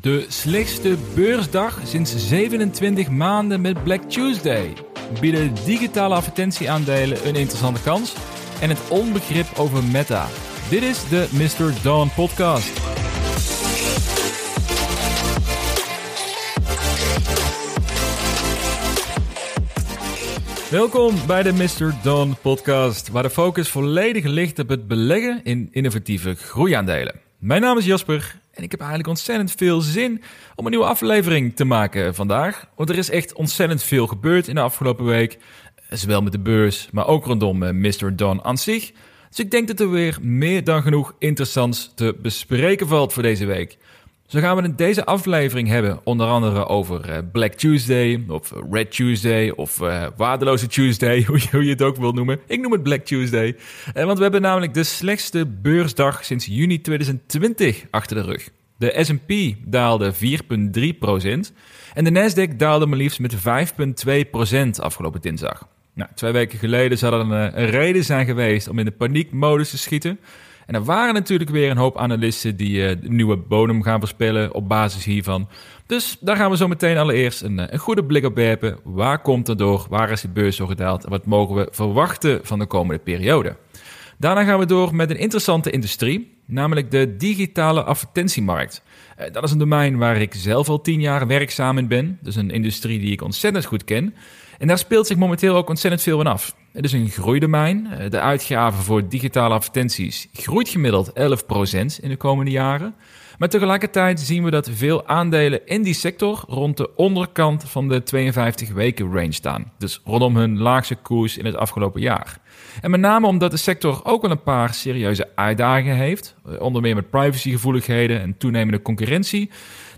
De slechtste beursdag sinds 27 maanden met Black Tuesday. Bieden digitale advertentieaandelen een interessante kans? En het onbegrip over Meta. Dit is de Mr. Dawn podcast. Welkom bij de Mr. Dawn podcast, waar de focus volledig ligt op het beleggen in innovatieve groeiaandelen. Mijn naam is Jasper en ik heb eigenlijk ontzettend veel zin om een nieuwe aflevering te maken vandaag. Want er is echt ontzettend veel gebeurd in de afgelopen week. Zowel met de beurs, maar ook rondom eh, Mr. Don aan zich. Dus ik denk dat er weer meer dan genoeg interessants te bespreken valt voor deze week. Zo gaan we in deze aflevering hebben onder andere over eh, Black Tuesday of Red Tuesday of uh, Waardeloze Tuesday, hoe je, het ook wil noemen. Ik noem het Black Tuesday, want we hebben namelijk de slechtste beursdag sinds juni 2020 achter de rug. De S&P daalde 4,3% en de Nasdaq daalde maar liefst met 5,2% afgelopen dinsdag. Nou, twee weken geleden zou er een reden zijn geweest om in de paniekmodus te schieten... En er waren natuurlijk weer een hoop analisten die uh, de nieuwe bodem gaan voorspellen op basis hiervan. Dus daar gaan we zo meteen allereerst een, een goede blik op werpen. Waar komt het door? Waar is de beurs zo gedaald? En wat mogen we verwachten van de komende periode? Daarna gaan we door met een interessante industrie, namelijk de digitale advertentiemarkt. Uh, dat is een domein waar ik zelf al tien jaar werkzaam in ben. Dus een industrie die ik ontzettend goed ken. En daar speelt zich momenteel ook ontzettend veel in af. Het is een groeidomein. Eh, de uitgaven voor digitale advertenties groeit gemiddeld 11% in de komende jaren. Maar tegelijkertijd zien we dat veel aandelen in die sector rond de onderkant van de 52 weken range staan. Dus rondom hun laagste koers in het afgelopen jaar. En met name omdat de sector ook wel een paar serieuze uitdagingen heeft, eh, onder meer met privacygevoeligheden en toenemende concurrentie,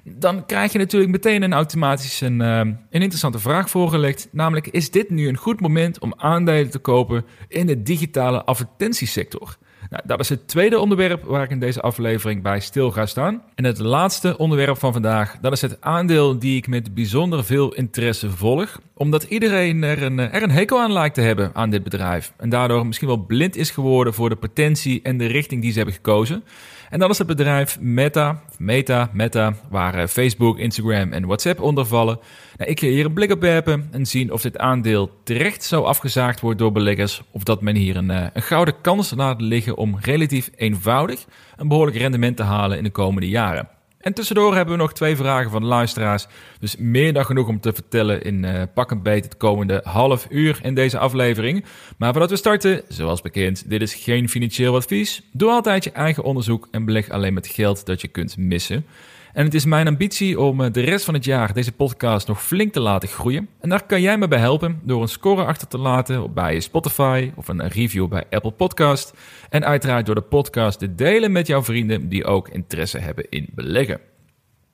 dan krijg je natuurlijk meteen een automatisch een, uh, een interessante vraag voorgelegd. Namelijk, is dit nu een goed moment om aandelen te kopen in de digitale advertentiesector? Nou, dat is het tweede onderwerp waar ik in deze aflevering bij stil ga staan. En het laatste onderwerp van vandaag, dat is het aandeel die ik met bijzonder veel interesse volg. Omdat iedereen er een, er een hekel aan lijkt te hebben aan dit bedrijf. En daardoor misschien wel blind is geworden voor de potentie en de richting die ze hebben gekozen. En dat is het bedrijf Meta, Meta, Meta, waar eh, Facebook, Instagram en WhatsApp onder vallen. Nou, ik ga hier een blik op werpen en zien of dit aandeel terecht zo afgezaagd wordt door beleggers. Of dat men hier een, eh, een gouden kans laat liggen om relatief eenvoudig een behoorlijk rendement te halen in de komende jaren. En tussendoor hebben we nog twee vragen van de luisteraars. Dus meer dan genoeg om te vertellen in uh, pak een beet het komende half uur in deze aflevering. Maar voordat we starten, zoals bekend, dit is geen financieel advies. Doe altijd je eigen onderzoek en beleg alleen met geld dat je kunt missen. En het is mijn ambitie om eh, de rest van het jaar deze podcast nog flink te laten groeien. En daar kan jij me bij helpen door een score achter te laten bij Spotify of een review bij Apple Podcast. En uiteraard door de podcast te delen met jouw vrienden die ook interesse hebben in beleggen.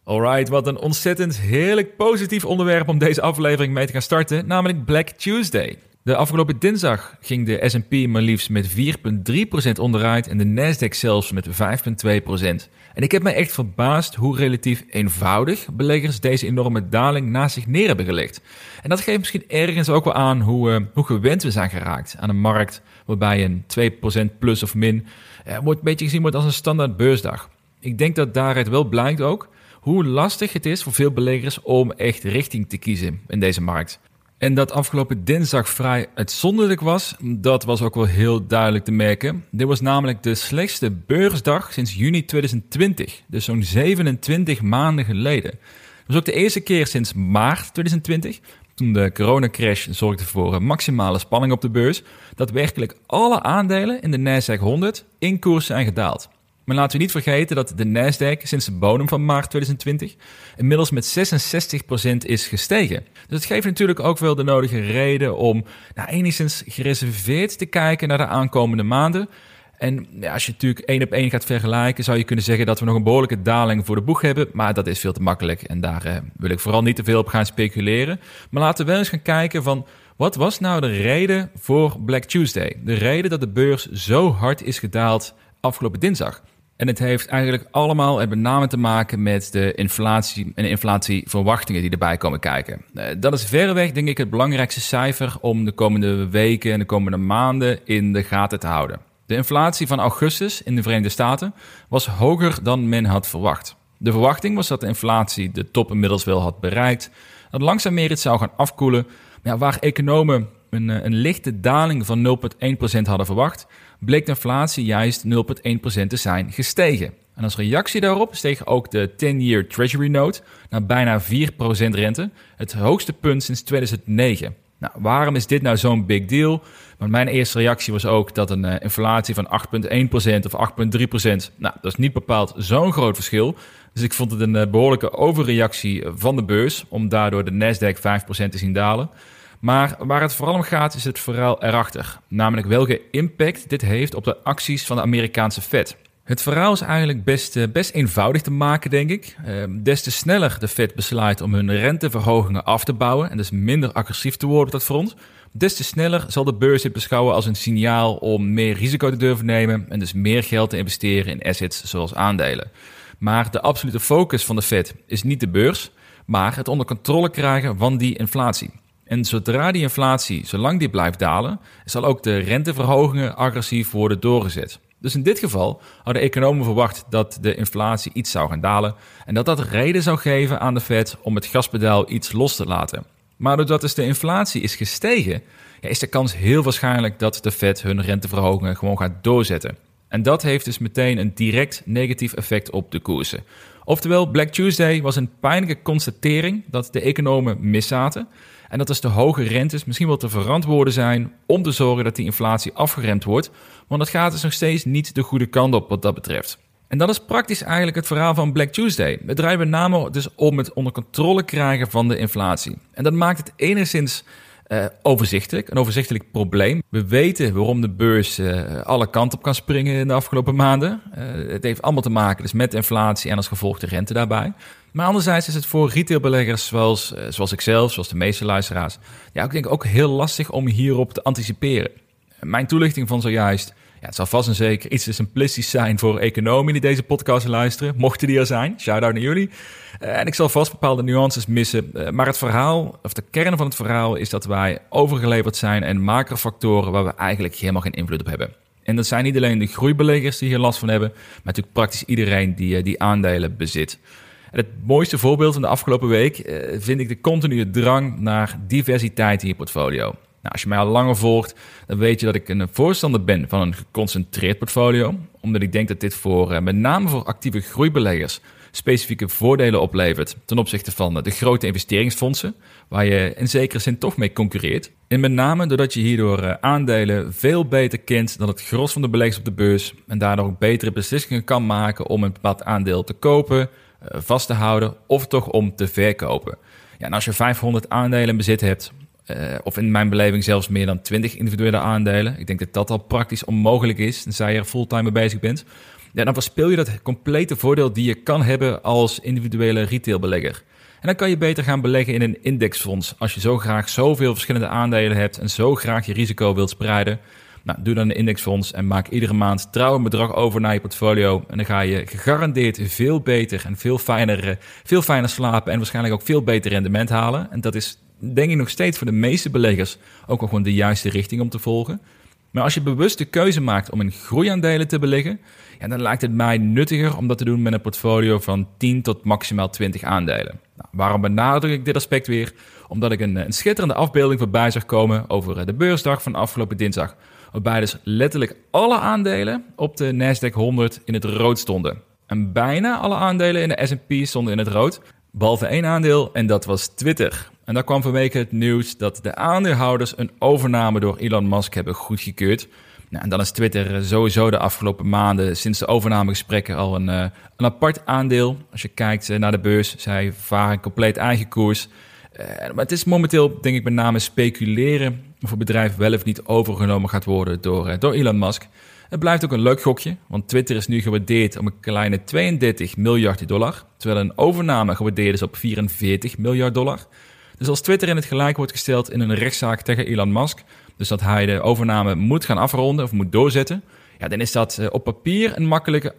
Alright, wat een ontzettend heerlijk positief onderwerp om deze aflevering mee te gaan starten, namelijk Black Tuesday. De afgelopen dinsdag ging de S&P maar liefst met 4,3% onderuit en de Nasdaq zelfs met 5,2%. En ik heb me echt verbaasd hoe relatief eenvoudig beleggers deze enorme daling naast zich neer hebben gelegd. En dat geeft misschien ergens ook wel aan hoe, uh, hoe gewend we zijn geraakt aan een markt waarbij een 2% plus of min uh, wordt een beetje gezien wordt als een standaard beursdag. Ik denk dat daaruit wel blijkt ook hoe lastig het is voor veel beleggers om echt richting te kiezen in deze markt. En dat afgelopen dinsdag vrij uitzonderlijk was, dat was ook wel heel duidelijk te merken. Dit was namelijk de slechtste beursdag sinds juni 2020, dus zo'n 27 maanden geleden. Dat was ook de eerste keer sinds maart 2020, toen de coronacrash zorgde voor maximale spanning op de beurs, dat werkelijk alle aandelen in de Nasdaq 100 in koers zijn gedaald. Maar laten we niet vergeten dat de Nasdaq sinds de bodem van maart 2020 inmiddels met 66% is gestegen. Dus het geeft natuurlijk ook wel de nodige reden om nou, enigszins gereserveerd te kijken naar de aankomende maanden. En ja, als je natuurlijk één op één gaat vergelijken, zou je kunnen zeggen dat we nog een behoorlijke daling voor de boeg hebben. Maar dat is veel te makkelijk en daar eh, wil ik vooral niet te veel op gaan speculeren. Maar laten we wel eens gaan kijken van wat was nou de reden voor Black Tuesday? De reden dat de beurs zo hard is gedaald afgelopen dinsdag. En het heeft eigenlijk allemaal en met name te maken met de inflatie en de inflatieverwachtingen die erbij komen kijken. Eh, dat is verreweg, denk ik, het belangrijkste cijfer om de komende weken en de komende maanden in de gaten te houden. De inflatie van augustus in de Verenigde Staten was hoger dan men had verwacht. De verwachting was dat de inflatie de top inmiddels wel had bereikt, dat langzaam meer het zou gaan afkoelen. Maar waar economen een, een lichte daling van 0,1% hadden verwacht, bleek de inflatie juist 0,1% te zijn gestegen. En als reactie daarop steeg ook de 10-year Treasury Note naar bijna 4% rente, het hoogste punt sinds 2009. Nou, waarom is dit nou zo'n big deal? Want mijn eerste reactie was ook dat een uh, inflatie van 8,1% of 8,3%, nou, dat is niet bepaald zo'n groot verschil. Dus ik vond het een uh, behoorlijke overreactie van de beurs om daardoor de Nasdaq 5% te zien dalen. Maar waar het vooral om gaat is het verhaal erachter. Namelijk welke impact dit heeft op de acties van de Amerikaanse Fed. Het verhaal is eigenlijk best, eh, best eenvoudig te maken, denk ik. Ehm, des te sneller de Fed besluit om hun renteverhogingen af te bouwen en dus minder agressief te worden op dat front, des te sneller zal de beurs dit beschouwen als een signaal om meer risico te durven nemen en dus meer geld te investeren in assets zoals aandelen. Maar de absolute focus van de Fed is niet de beurs, maar het onder controle krijgen van die inflatie. En zodra die inflatie, zolang die blijft dalen, zal ook de renteverhogingen agressief worden doorgezet. Dus in dit geval hadden economen verwacht dat de inflatie iets zou gaan dalen en dat dat reden zou geven aan de Fed om het gaspedaal iets los te laten. Maar doordat dus de inflatie is gestegen, ja, is de kans heel waarschijnlijk dat de Fed hun renteverhogingen gewoon gaat doorzetten. En dat heeft dus meteen een direct negatief effect op de koersen. Oftewel, Black Tuesday was een pijnlijke constatering dat de economen miszaten. En dat dus de hoge rentes misschien wel te verantwoorden zijn om te zorgen dat die inflatie afgeremd wordt. Want het gaat dus nog steeds niet de goede kant op wat dat betreft. En dat is praktisch eigenlijk het verhaal van Black Tuesday. Het draait met name dus om het onder controle krijgen van de inflatie. En dat maakt het enigszins uh, overzichtelijk, een overzichtelijk probleem. We weten waarom de beurs uh, alle kanten op kan springen in de afgelopen maanden. Uh, het heeft allemaal te maken dus met inflatie en als gevolg de rente daarbij. Maar anderzijds is het voor retailbeleggers zoals, zoals ik zelf, zoals de meeste luisteraars, ja, ik denk ook heel lastig om hierop te anticiperen. Mijn toelichting van zojuist ja, het zal vast en zeker iets te simplistisch zijn voor economen die deze podcast luisteren. Mochten die er zijn, shout-out naar jullie. Uh, en ik zal vast bepaalde nuances missen. Uh, maar het verhaal, of de kern van het verhaal, is dat wij overgeleverd zijn en macrofactoren waar we eigenlijk helemaal geen invloed op hebben. En dat zijn niet alleen de groeibeleggers die hier last van hebben, maar natuurlijk praktisch iedereen die, die aandelen bezit. Het mooiste voorbeeld van de afgelopen week vind ik de continue drang naar diversiteit in je portfolio. Nou, als je mij al langer volgt, dan weet je dat ik een voorstander ben van een geconcentreerd portfolio. Omdat ik denk dat dit voor, eh, met name voor actieve groeibeleggers, specifieke voordelen oplevert ten opzichte van de grote investeringsfondsen, waar je in zekere zin toch mee concurreert. En met name doordat je hierdoor eh, aandelen veel beter kent dan het gros van de beleggers op de beurs en daardoor ook betere beslissingen kan maken om een bepaald aandeel te kopen, eh, vast te houden of toch om te verkopen. Ja, en als je 500 aandelen in bezit hebt, uh, of in mijn beleving zelfs meer dan 20 individuele aandelen. Ik denk dat dat al praktisch onmogelijk is, tenzij je er fulltime mee bezig bent. Ja, dan verspil je dat complete voordeel die je kan hebben als individuele retailbelegger. En dan kan je beter gaan beleggen in een indexfonds. Als je zo graag zoveel verschillende aandelen hebt en zo graag je risico wilt spreiden. Nou, doe dan een indexfonds en maak iedere maand trouw een bedrag over naar je portfolio. En dan ga je gegarandeerd veel beter en veel fijner, eh, veel fijner slapen en waarschijnlijk ook veel beter rendement halen. En dat is denk ik nog steeds voor de meeste beleggers ook al gewoon de juiste richting om te volgen. Maar als je bewust de keuze maakt om in groeiaandelen te beleggen, dan lijkt het mij nuttiger om dat te doen met een portfolio van 10 tot maximaal 20 aandelen. Nou, waarom benadruk ik dit aspect weer? Omdat ik een, een schitterende afbeelding voorbij zag komen over eh, de beursdag van afgelopen dinsdag. Waarbij dus letterlijk alle aandelen op de Nasdaq 100 in het rood stonden. En bijna alle aandelen in de S&P stonden in het rood. Behalve één aandeel en dat was Twitter. En daar kwam vanwege het nieuws dat de aandeelhouders een overname door Elon Musk hebben goedgekeurd. Nou, en dan is Twitter sowieso de afgelopen maanden sinds de overnamegesprekken al een, uh, een apart aandeel. Als je kijkt eh, naar de beurs, zij varen compleet eigen koers. Maar het is momenteel, denk ik, met name speculeren of het bedrijf wel of niet overgenomen gaat worden door, door Elon Musk. Het blijft ook een leuk gokje, want Twitter is nu gewaardeerd op een kleine 32 miljard dollar, terwijl een overname gewaardeerd is op 44 miljard dollar. Dus als Twitter in het gelijk wordt gesteld in een rechtszaak tegen Elon Musk, dus dat hij de overname moet gaan afronden of moet doorzetten, ja, dan is dat eh, op papier een makkelijke 38%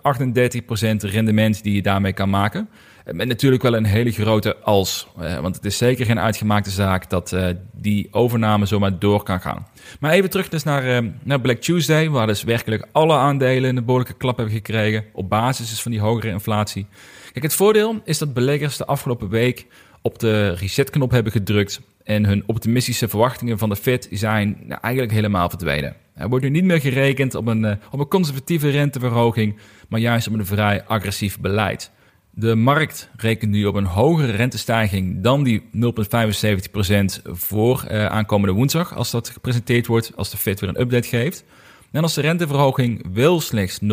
rendement die je daarmee kan maken. Met natuurlijk wel een hele grote als. want het is zeker geen uitgemaakte zaak dat die overname zomaar door kan gaan. Maar even terug dus naar, naar Black Tuesday, waar dus werkelijk alle aandelen een behoorlijke klap hebben gekregen. Op basis dus van die hogere inflatie. Kijk, het voordeel is dat beleggers de afgelopen week op de resetknop hebben gedrukt en hun optimistische verwachtingen van de Fed zijn nou, eigenlijk helemaal verdwenen. Er wordt nu niet meer gerekend op een, op een conservatieve renteverhoging, maar juist op een vrij agressief beleid. De markt rekent nu op een hogere rentestijging dan die 0,75% voor uh, aankomende woensdag, als dat gepresenteerd wordt, als de Fed weer een update geeft. En als de renteverhoging wel slechts 0,75%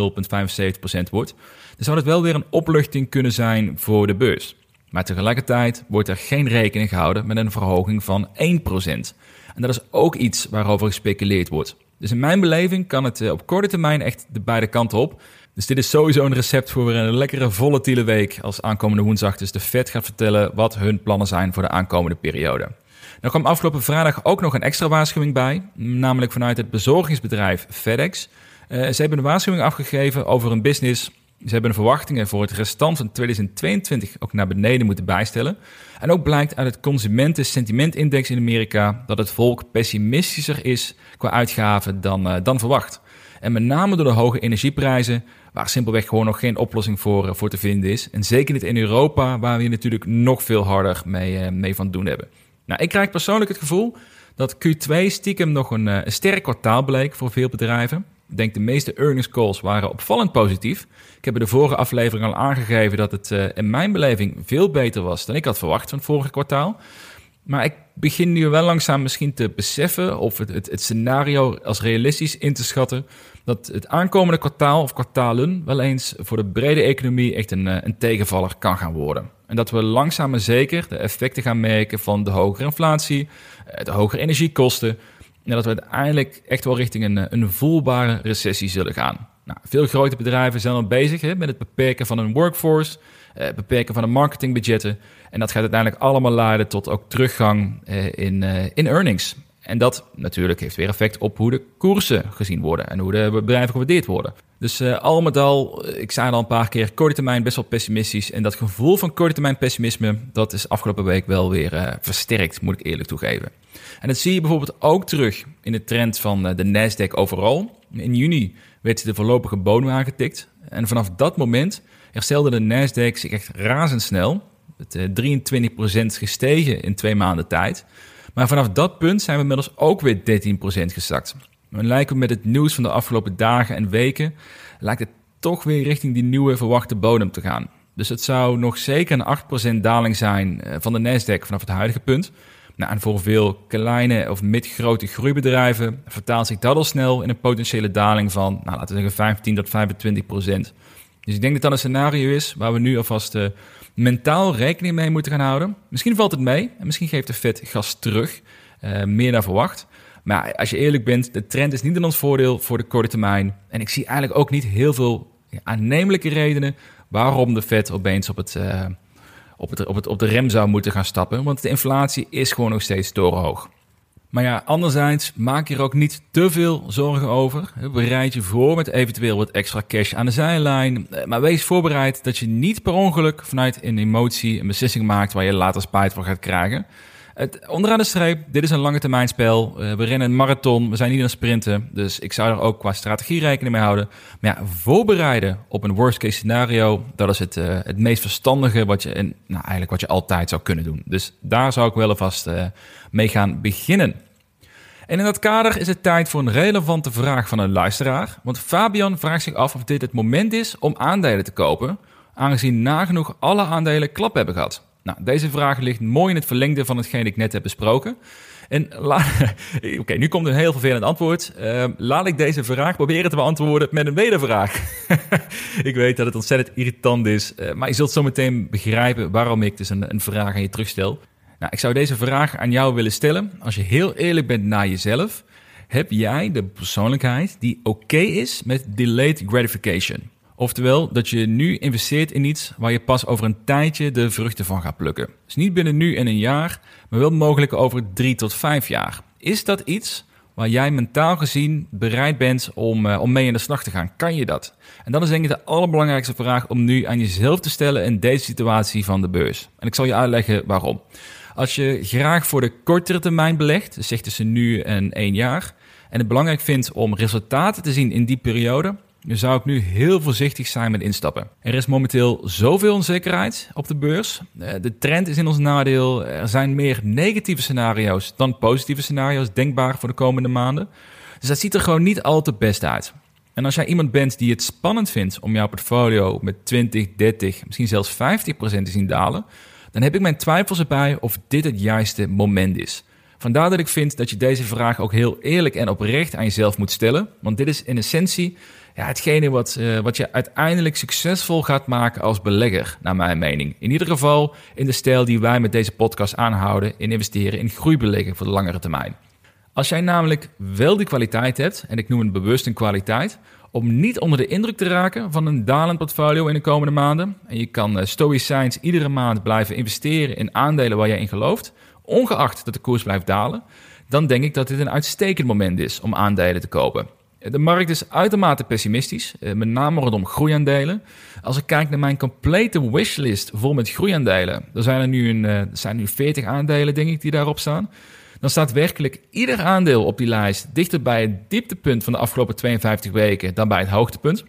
wordt, dan zou dat wel weer een opluchting kunnen zijn voor de beurs. Maar tegelijkertijd wordt er geen rekening gehouden met een verhoging van 1%. En dat is ook iets waarover gespeculeerd wordt. Dus in mijn beleving kan het eh, op korte termijn echt de beide kanten op. Dus dit is sowieso een recept voor een lekkere volatiele week als aankomende woensdag dus de Fed gaat vertellen wat hun plannen zijn voor de aankomende periode. Er kwam afgelopen vrijdag ook nog een extra waarschuwing bij, namelijk vanuit het bezorgingsbedrijf FedEx. Uh, ze hebben een waarschuwing afgegeven over een business ze hebben de verwachtingen voor het restant van 2022 ook naar beneden moeten bijstellen. En ook blijkt uit het consumentensentimentindex in Amerika dat het volk pessimistischer is qua uitgaven dan, uh, dan verwacht. En met name door de hoge energieprijzen, waar simpelweg gewoon nog geen oplossing voor, uh, voor te vinden is. En zeker niet in Europa, waar we hier natuurlijk nog veel harder mee, uh, mee van doen hebben. Nou, ik krijg persoonlijk het gevoel dat Q2 stiekem nog een, een sterk kwartaal bleek voor veel bedrijven. Ik denk de meeste earnings calls waren opvallend positief. Ik heb in de vorige aflevering al aangegeven dat het in mijn beleving veel beter was dan ik had verwacht van het vorige kwartaal. Maar ik begin nu wel langzaam misschien te beseffen of het, het, scenario als realistisch in te schatten dat het aankomende kwartaal of kwartalen wel eens voor de brede economie echt een, eh, een tegenvaller kan gaan worden. En dat we langzaam maar zeker de effecten gaan merken van de hogere inflatie, eh, de hogere energiekosten, en dat we uiteindelijk echt wel richting een, een voelbare recessie zullen gaan. Nou, veel grote bedrijven zijn al bezig hè, met het beperken van hun workforce, eh, beperken van de marketingbudgetten. En dat gaat uiteindelijk allemaal leiden tot ook teruggang eh, in, eh, in earnings. En dat natuurlijk heeft weer effect op hoe de koersen gezien worden en hoe de bedrijven gewaardeerd worden. Dus uh, al met al, eh, ik zei al een paar keer, korte termijn best wel pessimistisch. En dat gevoel van korte termijn pessimisme, dat is afgelopen week wel weer uh, versterkt, moet ik eerlijk toegeven. En dat zie je bijvoorbeeld ook terug in de trend van de Nasdaq overal. In juni werd de voorlopige bodem aangetikt. En vanaf dat moment herstelde de Nasdaq zich echt razendsnel. Met 23% gestegen in twee maanden tijd. Maar vanaf dat punt zijn we inmiddels ook weer 13% gezakt. En lijken met het nieuws van de afgelopen dagen en weken, lijkt het toch weer richting die nieuwe verwachte bodem te gaan. Dus het zou nog zeker een 8% daling zijn eh, van de Nasdaq vanaf het huidige punt. Nou, en voor veel kleine of midgrote groeibedrijven vertaalt zich dat al snel in een potentiële daling van, nou, laten we zeggen, 15 tot 25 procent. Dus ik denk dat dat een scenario is waar we nu alvast uh, mentaal rekening mee moeten gaan houden. Misschien valt het mee en misschien geeft de Fed gas terug, uh, meer dan verwacht. Maar als je eerlijk bent, de trend is niet in ons voordeel voor de korte termijn. En ik zie eigenlijk ook niet heel veel aannemelijke redenen waarom de Fed opeens op, het, uh, op, het, op, het, op de rem zou moeten gaan stappen. Want de inflatie is gewoon nog steeds torenhoog. Maar ja, anderzijds maak je er ook niet te veel zorgen over. Bereid je voor met eventueel wat extra cash aan de zijlijn. Eh, maar wees voorbereid dat je niet per ongeluk vanuit een emotie een beslissing maakt waar je later spijt van gaat krijgen. Het, onderaan de streep, dit is een lange termijn spel. Uh, we rennen een marathon, we zijn niet aan het sprinten. Dus ik zou er ook qua strategie rekening mee houden. Maar ja, voorbereiden op een worst case scenario, dat is het, uh, het meest verstandige wat je, nou, eigenlijk wat je altijd zou kunnen doen. Dus daar zou ik wel alvast uh, mee gaan beginnen. En in dat kader is het tijd voor een relevante vraag van een luisteraar. Want Fabian vraagt zich af of dit het moment is om aandelen te kopen, aangezien nagenoeg alle aandelen klap hebben gehad. Nou, deze vraag ligt mooi in het verlengde van hetgeen ik net heb besproken. En oké, nu komt een heel vervelend antwoord. Uh, laat ik deze vraag proberen te beantwoorden met een wedervraag. ik weet dat het ontzettend irritant is, uh, maar je zult zo meteen begrijpen waarom ik dus een, een vraag aan je terugstel. Nou, ik zou deze vraag aan jou willen stellen. Als je heel eerlijk bent naar jezelf, heb jij de persoonlijkheid die oké is met delayed gratification? Oftewel dat je nu investeert in iets waar je pas over een tijdje de vruchten van gaat plukken. Dus niet binnen nu en een jaar, maar wel mogelijk over drie tot vijf jaar. Is dat iets waar jij mentaal gezien bereid bent om, uh, om mee in de slag te gaan. Kan je dat? En dat is denk ik de allerbelangrijkste vraag om nu aan jezelf te stellen in deze situatie van de beurs. En ik zal je uitleggen waarom. Als je graag voor de kortere termijn belegt, dus zeg tussen nu en één jaar, en het belangrijk vindt om resultaten te zien in die periode, dan zou ik nu heel voorzichtig zijn met instappen. Er is momenteel zoveel onzekerheid op de beurs. Eh, de trend is in ons nadeel. Er zijn meer negatieve scenario's dan positieve scenario's denkbaar voor de komende maanden. Dus dat ziet er gewoon niet al te best uit. En als jij iemand bent die het spannend vindt om jouw portfolio met 20, 30, misschien zelfs 50% te zien dalen, dan heb ik mijn twijfels erbij of dit het juiste moment is. Vandaar dat ik vind dat je deze vraag ook heel eerlijk en oprecht aan jezelf moet stellen. Want dit is in essentie ja, hetgene wat, uh, wat je uiteindelijk succesvol gaat maken als belegger, naar mijn mening. In ieder geval in de stijl die wij met deze podcast aanhouden in investeren in groeibeleggen voor de langere termijn. Als jij namelijk wel die kwaliteit hebt, en ik noem het bewust een kwaliteit, om niet onder de indruk te raken van een dalend portfolio in de komende maanden. En je kan uh, stoïcijns iedere maand blijven investeren in aandelen waar jij in gelooft, ongeacht dat de koers blijft dalen. Dan denk ik dat dit een uitstekend moment is om aandelen te kopen. De markt is uitermate pessimistisch, eh, met name rondom groeiaandelen. Als ik kijk naar mijn complete wishlist vol met groeiaandelen, dan zijn er nu, een, er zijn nu 40 aandelen, denk ik, die daarop staan dan staat werkelijk ieder aandeel op die lijst dichter bij het dieptepunt van de afgelopen 52 weken dan bij het hoogtepunt.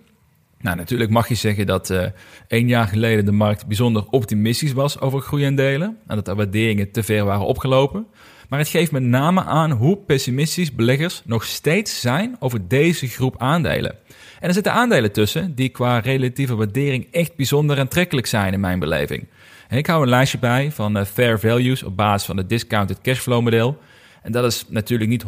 Nou, natuurlijk mag je zeggen dat uh, één jaar geleden de markt bijzonder optimistisch was over groeiaandelen en dat de waarderingen te ver waren opgelopen. Maar het geeft met name aan hoe pessimistisch beleggers nog steeds zijn over deze groep aandelen. En er zitten aandelen tussen die qua relatieve waardering echt bijzonder aantrekkelijk zijn in mijn beleving. Ik hou een lijstje bij van uh, fair values op basis van het discounted cashflow model. En dat is natuurlijk niet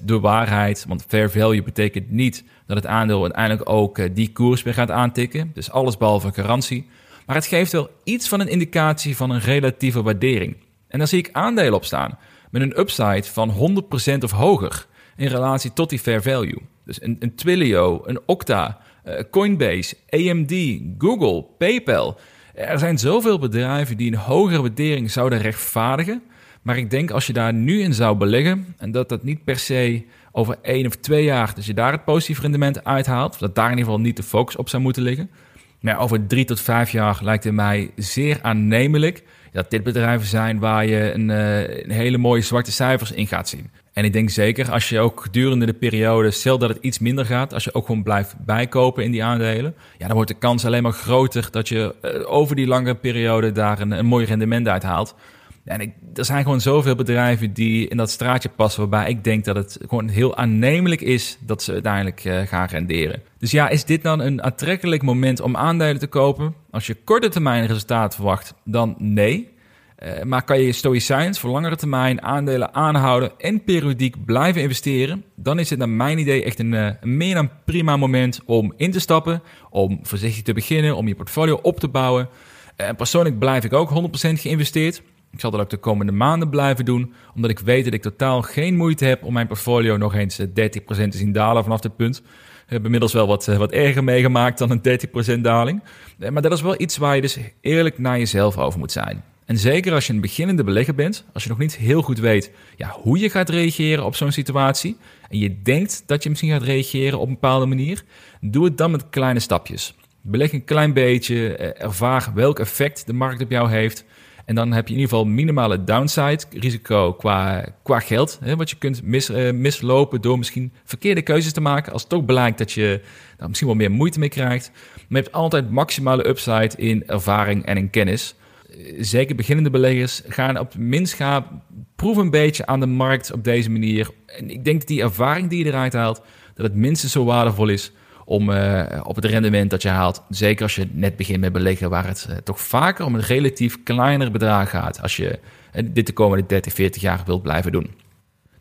100% de waarheid, want fair value betekent niet dat het aandeel uiteindelijk ook uh, die koers weer gaat aantikken. Dus alles behalve garantie. Maar het geeft wel iets van een indicatie van een relatieve waardering. En daar zie ik aandelen op staan met een upside van 100% of hoger in relatie tot die fair value. Dus een, een Twilio, een Okta, uh, Coinbase, AMD, Google, PayPal. Er zijn zoveel bedrijven die een hogere waardering zouden rechtvaardigen. Maar ik denk als je daar nu in zou beleggen en dat dat niet per se over één of twee jaar, dat je daar het positief rendement uithaalt, dat daar in ieder geval niet de focus op zou moeten liggen. Maar over drie tot vijf jaar lijkt het mij zeer aannemelijk dat dit bedrijven zijn waar je een, uh, een hele mooie zwarte cijfers in gaat zien. En ik denk zeker als je ook gedurende de periode, stel dat het iets minder gaat, als je ook gewoon blijft bijkopen in die aandelen, ja, dan wordt de kans alleen maar groter dat je uh, over die lange periode daar een, een mooi rendement uit haalt. En er zijn gewoon zoveel bedrijven die in dat straatje passen, waarbij ik denk dat het gewoon heel aannemelijk is dat ze uiteindelijk uh, gaan renderen. Dus ja, is dit dan een aantrekkelijk moment om aandelen te kopen? Als je korte termijn resultaat verwacht, dan nee. Uh, maar kan je stoïcijns voor langere termijn aandelen aanhouden en periodiek blijven investeren, dan is het naar mijn idee echt een, een meer dan prima moment om in te stappen, om voorzichtig te beginnen, om je portfolio op te bouwen. En persoonlijk blijf ik ook 100% geïnvesteerd. Ik zal dat ook de komende maanden blijven doen, omdat ik weet dat ik totaal geen moeite heb om mijn portfolio nog eens 30% te zien dalen vanaf dit punt. We hebben inmiddels wel wat, wat erger meegemaakt dan een 30% daling. Maar dat is wel iets waar je dus eerlijk naar jezelf over moet zijn. En zeker als je een beginnende belegger bent, als je nog niet heel goed weet ja, hoe je gaat reageren op zo'n situatie, en je denkt dat je misschien gaat reageren op een bepaalde manier, doe het dan met kleine stapjes. Beleg een klein beetje, ervaar welk effect de markt op jou heeft. En dan heb je in ieder geval minimale downside risico qua, qua geld. Hè, wat je kunt mis, uh, mislopen door misschien verkeerde keuzes te maken. Als het toch blijkt dat je nou, misschien wel meer moeite mee krijgt. Maar je hebt altijd maximale upside in ervaring en in kennis. Zeker beginnende beleggers gaan op minst gaan. Proef een beetje aan de markt op deze manier. En ik denk dat die ervaring die je eruit haalt, dat het minstens zo waardevol is om uh, op het rendement dat je haalt, zeker als je net begint met beleggen, waar het uh, toch vaker om een relatief kleiner bedrag gaat als je uh, dit de komende 30, 40 jaar wilt blijven doen.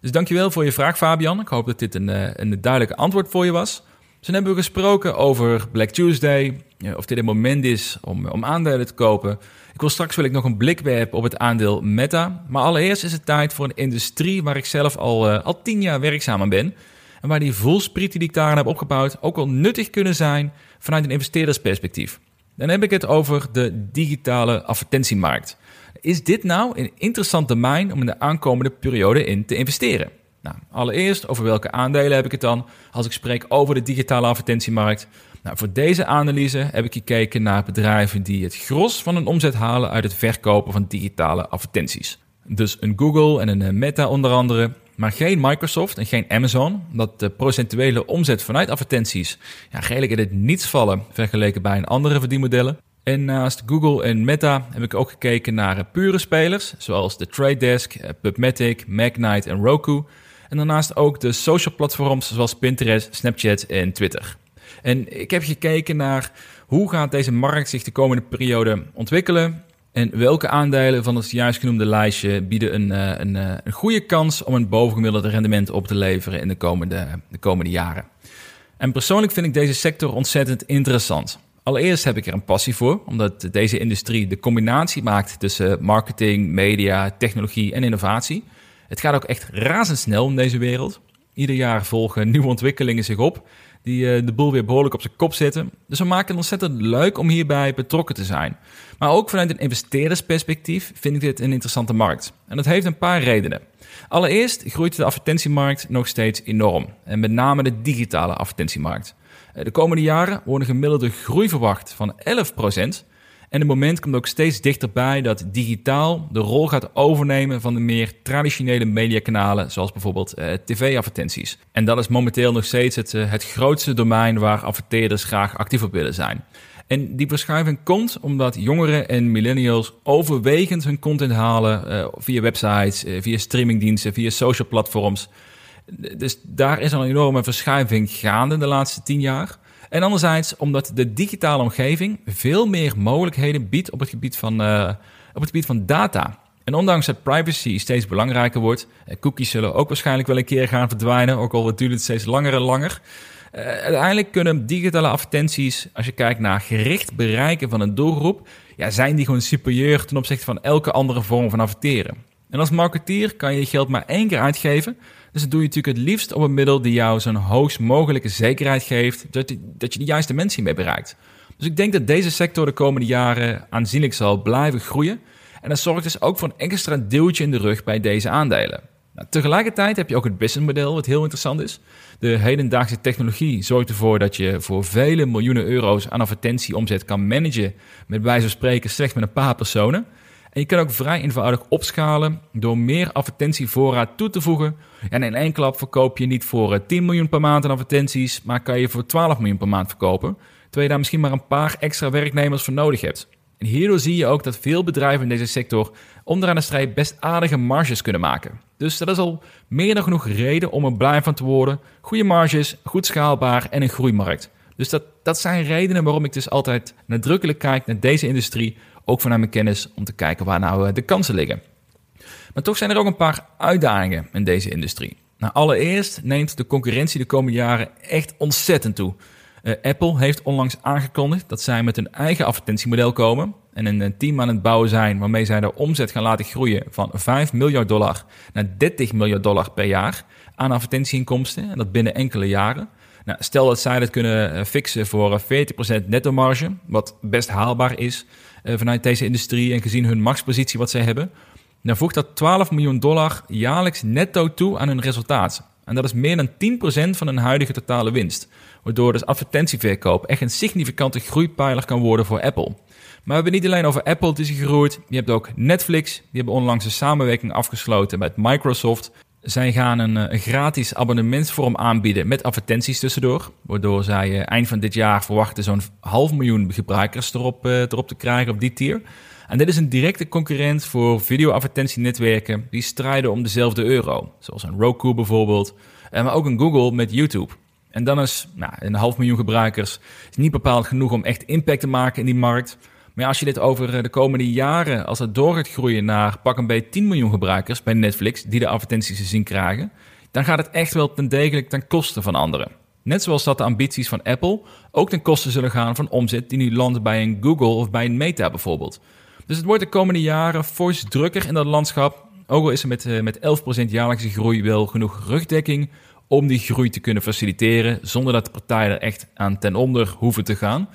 Dus dankjewel voor je vraag, Fabian. Ik hoop dat dit een, een duidelijk antwoord voor je was. Dus dan hebben we gesproken over Black Tuesday, of dit een moment is om, om aandelen te kopen. Ik wil straks wil ik nog een blik werpen op het aandeel Meta. Maar allereerst is het tijd voor een industrie waar ik zelf al, al tien jaar werkzaam aan ben en waar die voelsprieten die ik daarin heb opgebouwd ook wel nuttig kunnen zijn vanuit een investeerdersperspectief. Dan heb ik het over de digitale advertentiemarkt. Is dit nou een interessant domein om in de aankomende periode in te investeren? Nou, allereerst, over welke aandelen heb ik het dan als ik spreek over de digitale advertentiemarkt? Nou, voor deze analyse heb ik gekeken naar bedrijven die het gros van hun omzet halen uit het verkopen van digitale advertenties. Dus een Google en een Meta onder andere, maar geen Microsoft en geen Amazon, omdat de procentuele omzet vanuit advertenties ja, redelijk in het niets vallen vergeleken bij een andere verdienmodellen. En naast Google en Meta heb ik ook gekeken naar eh, pure spelers, zoals de Trade Desk, eh, PubMatic, Magnite en Roku. En daarnaast ook de social platforms zoals Pinterest, Snapchat en Twitter. En ik heb gekeken naar hoe gaat deze markt zich de komende periode ontwikkelen en welke aandelen van het juist genoemde lijstje bieden een, eh, een, eh, een goede kans om een bovengemiddelde rendement op te leveren in de komende, de komende jaren. En persoonlijk vind ik deze sector ontzettend interessant. Allereerst heb ik er een passie voor, omdat deze industrie de combinatie maakt tussen marketing, media, technologie en innovatie. Het gaat ook echt razendsnel in deze wereld. Ieder jaar volgen nieuwe ontwikkelingen zich op die uh, de boel weer behoorlijk op zijn kop zetten. Dus we maken het ontzettend leuk om hierbij betrokken te zijn. Maar ook vanuit een investeerdersperspectief vind ik dit een interessante markt. En dat heeft een paar redenen. Allereerst groeit de advertentiemarkt nog steeds enorm. En met name de digitale advertentiemarkt. Eh, de komende jaren wordt een gemiddelde groei verwacht van 11%. En het moment komt ook steeds dichterbij dat digitaal de rol gaat overnemen van de meer traditionele mediakanalen, zoals bijvoorbeeld eh, tv-advertenties. En dat is momenteel nog steeds het, eh, het grootste domein waar adverteerders graag actief op willen zijn. En die verschuiving komt omdat jongeren en millennials overwegend hun content halen uh, via websites, via streamingdiensten, via social platforms. Dus daar is al een enorme verschuiving gaande de laatste tien jaar. En anderzijds omdat de digitale omgeving veel meer mogelijkheden biedt op het gebied van, uh, op het gebied van data. En ondanks dat privacy steeds belangrijker wordt, cookies zullen ook waarschijnlijk wel een keer gaan verdwijnen, ook al duurt het steeds langer en langer. Uh, uiteindelijk kunnen digitale advertenties, als je kijkt naar gericht bereiken van een doelgroep, ja, zijn die gewoon superieur ten opzichte van elke andere vorm van adverteren. En als marketeer kan je je geld maar één keer uitgeven. Dus dat doe je natuurlijk het liefst op een middel die jou zo'n hoogst mogelijke zekerheid geeft dat dat je de juiste mensen mee bereikt. Dus ik denk dat deze sector de komende jaren aanzienlijk zal blijven groeien. En dat zorgt dus ook voor een extra deeltje in de rug bij deze aandelen. Nou, tegelijkertijd heb je ook het businessmodel, wat heel interessant is. De hedendaagse technologie zorgt ervoor dat je voor vele miljoenen euro's aan advertentieomzet kan managen, met wijze van spreken slechts met een paar personen. En je kan ook vrij eenvoudig opschalen door meer advertentievoorraad toe te voegen. En in één klap verkoop je niet voor 10 eh, miljoen per maand aan advertenties, maar kan je voor 12 miljoen per maand verkopen. Terwijl je daar misschien maar een paar extra werknemers voor nodig hebt. En hierdoor zie je ook dat veel bedrijven in deze sector onderaan de strijd best aardige marges kunnen maken. Dus dat is al meer dan genoeg reden om er blij van te worden. Goede marges, goed schaalbaar en een groeimarkt. Dus dat, dat zijn redenen waarom ik dus altijd nadrukkelijk kijk naar deze industrie ook vanuit mijn kennis om te kijken waar nou eh, de kansen liggen. Maar toch zijn er ook een paar uitdagingen in deze industrie. Nou, allereerst neemt de concurrentie de komende jaren echt ontzettend toe. Uh, Apple heeft onlangs aangekondigd dat zij met een eigen advertentiemodel komen en een team aan het bouwen zijn waarmee zij de omzet gaan laten groeien van 5 miljard dollar naar 30 miljard dollar per jaar aan advertentieinkomsten en dat binnen enkele jaren. Nou, stel dat zij dat kunnen eh, fixen voor 40% netto marge, wat best haalbaar is, uh, vanuit deze industrie en gezien hun machtspositie wat zij hebben, dan voegt dat 12 miljoen dollar jaarlijks netto toe aan hun resultaat. En dat is meer dan 10% van hun huidige totale winst. Waardoor dus advertentieverkoop echt een significante groeipijler kan worden voor Apple. Maar we hebben niet alleen over Apple die is gegroeid. Je hebt ook Netflix. Die hebben onlangs een samenwerking afgesloten met Microsoft. Zij gaan een, eh, gratis abonnementsvorm aanbieden met advertenties tussendoor. Waardoor zij uh, eind van dit jaar verwachten zo'n half miljoen gebruikers erop, uh, erop te krijgen op die tier. En dit is een directe concurrent voor video-advertentienetwerken die strijden om dezelfde euro. Zoals een Roku bijvoorbeeld, maar ook een Google met YouTube. En dan is nou, een half miljoen gebruikers is niet bepaald genoeg om echt impact te maken in die markt. Maar als je dit over eh, de komende jaren, als het door gaat groeien naar pak een beetje 10 miljoen gebruikers bij Netflix, die de advertenties te zien krijgen, dan gaat het echt wel ten degelijk ten koste van anderen. Net zoals dat de ambities van Apple ook ten koste zullen gaan van omzet die nu landt bij een Google of bij een Meta bijvoorbeeld. Dus het wordt de komende jaren fors drukker in dat landschap. Ook al is er met, eh, met 11% jaarlijkse groei wel genoeg rugdekking om die groei te kunnen faciliteren, zonder dat de partijen er echt aan ten onder hoeven te gaan.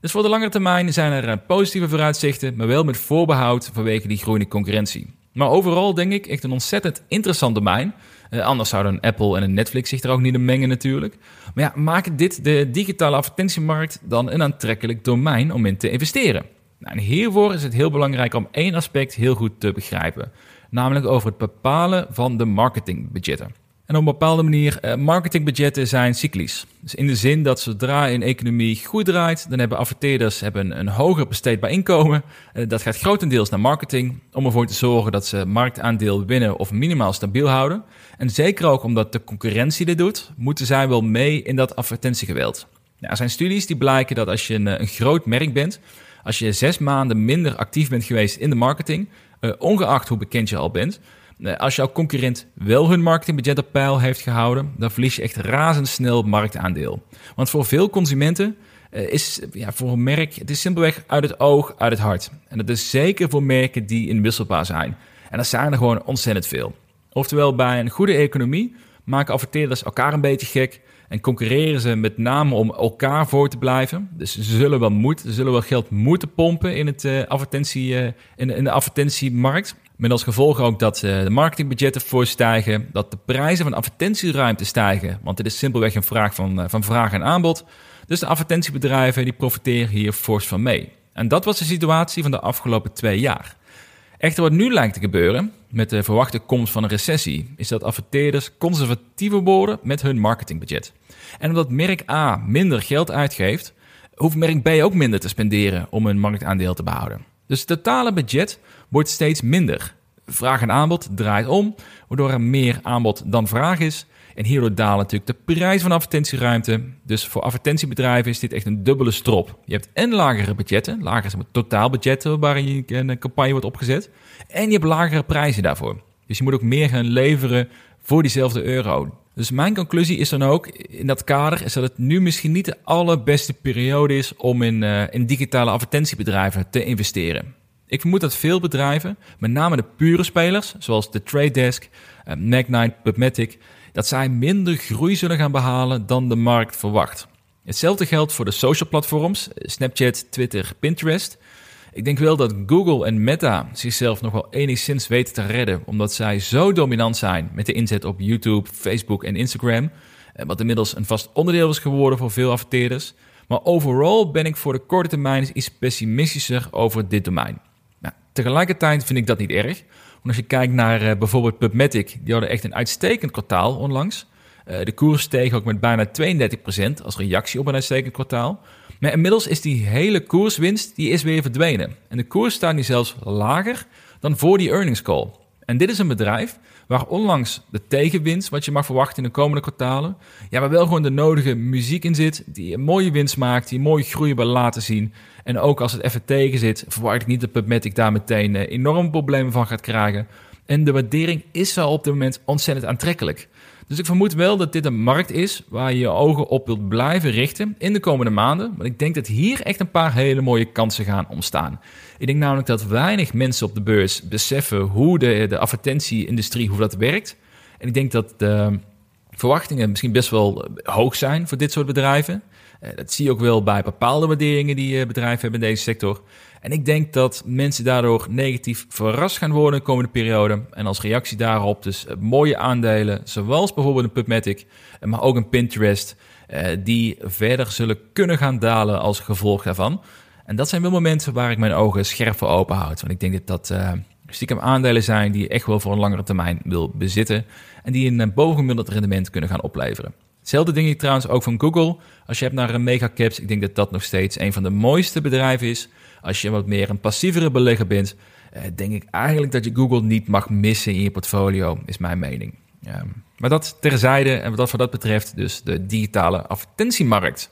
Dus voor de langere termijn zijn er eh, positieve vooruitzichten, maar wel met voorbehoud vanwege die groeiende concurrentie. Maar overal denk ik echt een ontzettend interessant domein. anders zouden Apple en een Netflix zich er ook niet in mengen natuurlijk. Maar ja, maakt dit de digitale advertentiemarkt dan een aantrekkelijk domein om in te investeren? Nou, en hiervoor is het heel belangrijk om één aspect heel goed te begrijpen. Namelijk over het bepalen van de marketingbudgetten. En op een bepaalde manier, eh, marketingbudgetten zijn cyclisch. Dus in de zin dat zodra een economie goed draait, dan hebben adverteerders hebben een hoger besteedbaar inkomen. Eh, dat gaat grotendeels naar marketing, om ervoor te zorgen dat ze marktaandeel winnen of minimaal stabiel houden. En zeker ook omdat de concurrentie dit doet, moeten zij wel mee in dat advertentiegeweld. Nou, er zijn studies die blijken dat als je een, een groot merk bent, als je zes maanden minder actief bent geweest in de marketing, ongeacht hoe bekend je al bent, als jouw concurrent wel hun marketingbudget op peil heeft gehouden, dan verlies je echt razendsnel marktaandeel. Want voor veel consumenten uh, is ja, voor een merk, het is simpelweg uit het oog, uit het hart. En dat is zeker voor merken die inwisselbaar zijn. En dat zijn er gewoon ontzettend veel. Oftewel, bij een goede economie maken adverteerders elkaar een beetje gek en concurreren ze met name om elkaar voor te blijven. Dus ze zullen wel, moeten, ze zullen wel geld moeten pompen in, het, uh, advertentie, in, de advertentiemarkt. Met als gevolg ook dat uh, de marketingbudgetten voor stijgen, dat de prijzen van advertentieruimte stijgen. Want dit is simpelweg een vraag van, van vraag en aanbod. Dus de advertentiebedrijven die profiteren hier fors van mee. En dat was de situatie van de afgelopen twee jaar. Echter, wat nu lijkt te gebeuren, met de verwachte komst van een recessie, is dat adverteerders conservatiever worden met hun marketingbudget. En omdat merk A minder geld uitgeeft, hoeft merk B ook minder te spenderen om hun marktaandeel te behouden. Dus het totale budget wordt steeds minder. Vraag en aanbod draait om, waardoor er meer aanbod dan vraag is. En hierdoor dalen natuurlijk de prijs van advertentieruimte. Dus voor advertentiebedrijven is dit echt een dubbele strop. Je hebt en lagere budgetten, lagere totaalbudgetten waarin een campagne wordt opgezet. En je hebt lagere prijzen daarvoor. Dus je moet ook meer gaan leveren voor diezelfde euro. Dus mijn conclusie is dan ook in dat kader is dat het nu misschien niet de allerbeste periode is om in, uh, in digitale advertentiebedrijven te investeren. Ik vermoed dat veel bedrijven, met name de pure spelers, zoals de Trade Desk, uh, Magnite, PubMatic, dat zij minder groei zullen gaan behalen dan de markt verwacht. Hetzelfde geldt voor de social platforms, Snapchat, Twitter, Pinterest. Ik denk wel dat Google en Meta zichzelf nog wel enigszins weten te redden, omdat zij zo dominant zijn met de inzet op YouTube, Facebook en Instagram, eh, wat inmiddels een vast onderdeel is geworden voor veel adverteerders. Maar overal ben ik voor de korte termijn iets pessimistischer over dit domein. Nou, tegelijkertijd vind ik dat niet erg, als je kijkt naar uh, bijvoorbeeld PubMatic, die hadden echt een uitstekend kwartaal onlangs. Uh, de koers steeg ook met bijna 32% als reactie op een uitstekend kwartaal. Maar inmiddels is die hele koerswinst die is weer verdwenen. En de koers staat nu zelfs lager dan voor die earnings call. En dit is een bedrijf waar onlangs de tegenwinst, wat je mag verwachten in de komende kwartalen, ja, maar wel gewoon de nodige muziek in zit, die een mooie winst maakt, die mooie groei wil laten zien. En ook als het even tegen zit, verwacht ik niet dat PubMatic daar meteen uh, enorm problemen van gaat krijgen. En de waardering is wel op dit moment ontzettend aantrekkelijk. Dus ik vermoed wel dat dit een markt is waar je je ogen op wilt blijven richten in de komende maanden. Want ik denk dat hier echt een paar hele mooie kansen gaan ontstaan. Ik denk namelijk dat weinig mensen op de beurs beseffen hoe de, de advertentie-industrie, hoe dat werkt. En ik denk dat de verwachtingen misschien best wel hoog zijn voor dit soort bedrijven. Eh, dat zie je ook wel bij bepaalde waarderingen die eh, bedrijven hebben in deze sector. En ik denk dat mensen daardoor negatief verrast gaan worden de komende periode. En als reactie daarop dus eh, mooie aandelen, zoals bijvoorbeeld een PubMatic, maar ook een Pinterest, die verder zullen kunnen gaan dalen als gevolg daarvan. En dat zijn wel momenten waar ik mijn ogen scherp voor open houd. Want ik denk dat dat stiekem aandelen zijn die je echt wel voor een langere termijn wil bezitten. En die een bovengemiddeld rendement kunnen gaan opleveren. Hetzelfde ding trouwens ook van Google. Als je hebt naar een megacaps, ik denk dat dat nog steeds een van de mooiste bedrijven is. Als je wat meer een passievere belegger bent, eh, denk ik eigenlijk dat je Google niet mag missen in je portfolio, is mijn mening. Maar dat terzijde en wat voor dat betreft dus de digitale advertentiemarkt.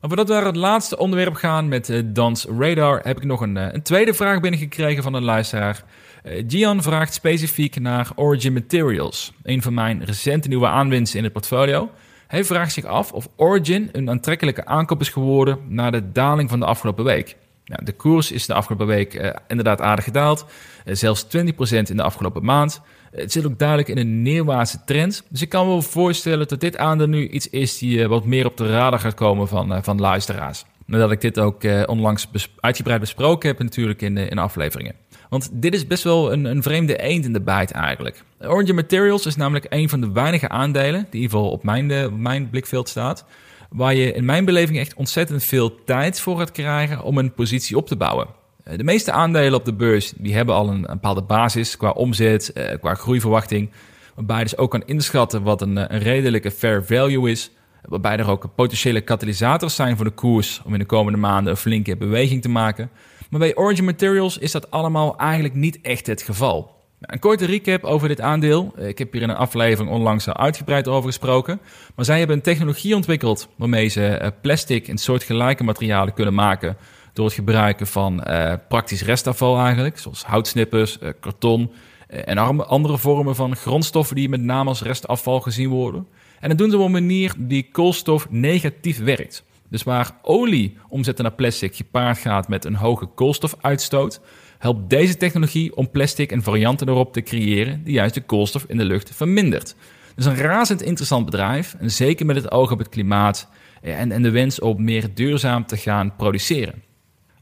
Maar voordat we naar het laatste onderwerp gaan met uh, Dans Radar, heb ik nog een, uh, een tweede vraag binnengekregen van een luisteraar. Uh, Gian vraagt specifiek naar Origin Materials, een van mijn recente nieuwe aanwinsten in het portfolio. Hij vraagt zich af of Origin een aantrekkelijke aankoop is geworden na de daling van de afgelopen week. De koers is de afgelopen week inderdaad aardig gedaald, zelfs 20% in de afgelopen maand. Het zit ook duidelijk in een neerwaartse trend. Dus ik kan me wel voorstellen dat dit aandeel nu iets is die wat meer op de radar gaat komen van, van luisteraars. Nadat ik dit ook uh, onlangs uitgebreid besproken heb natuurlijk in, in afleveringen. Want dit is best wel een, een vreemde eend in de bijt eigenlijk. Origin Materials is namelijk een van de weinige aandelen, die in ieder geval op mijn, op mijn blikveld staat, waar je in mijn beleving echt ontzettend veel tijd voor gaat krijgen om een positie op te bouwen. Eh, de meeste aandelen op de beurs die hebben al een, bepaalde basis qua omzet, eh, qua groeiverwachting, waarbij je dus ook kan inschatten wat een, een redelijke fair value is, waarbij er ook potentiële katalysators zijn voor de koers om in de komende maanden een flinke beweging te maken. Maar bij Origin Materials is dat allemaal eigenlijk niet echt het geval. Een korte recap over dit aandeel. Ik heb hier in een aflevering onlangs al uitgebreid over gesproken. Maar zij hebben een technologie ontwikkeld waarmee ze eh, plastic en soortgelijke materialen kunnen maken. Door het gebruiken van uh, praktisch restafval eigenlijk, zoals houtsnippers, uh, karton en andere vormen van grondstoffen die met name als restafval gezien worden. En dat doen ze op een manier die koolstof negatief werkt. Dus waar olie omzetten naar plastic gepaard gaat met een hoge koolstofuitstoot, helpt deze technologie om plastic en varianten erop te creëren die juist de koolstof in de lucht vermindert. Dus een razend interessant bedrijf, en zeker met het oog op het klimaat en, en de wens om meer duurzaam te gaan produceren.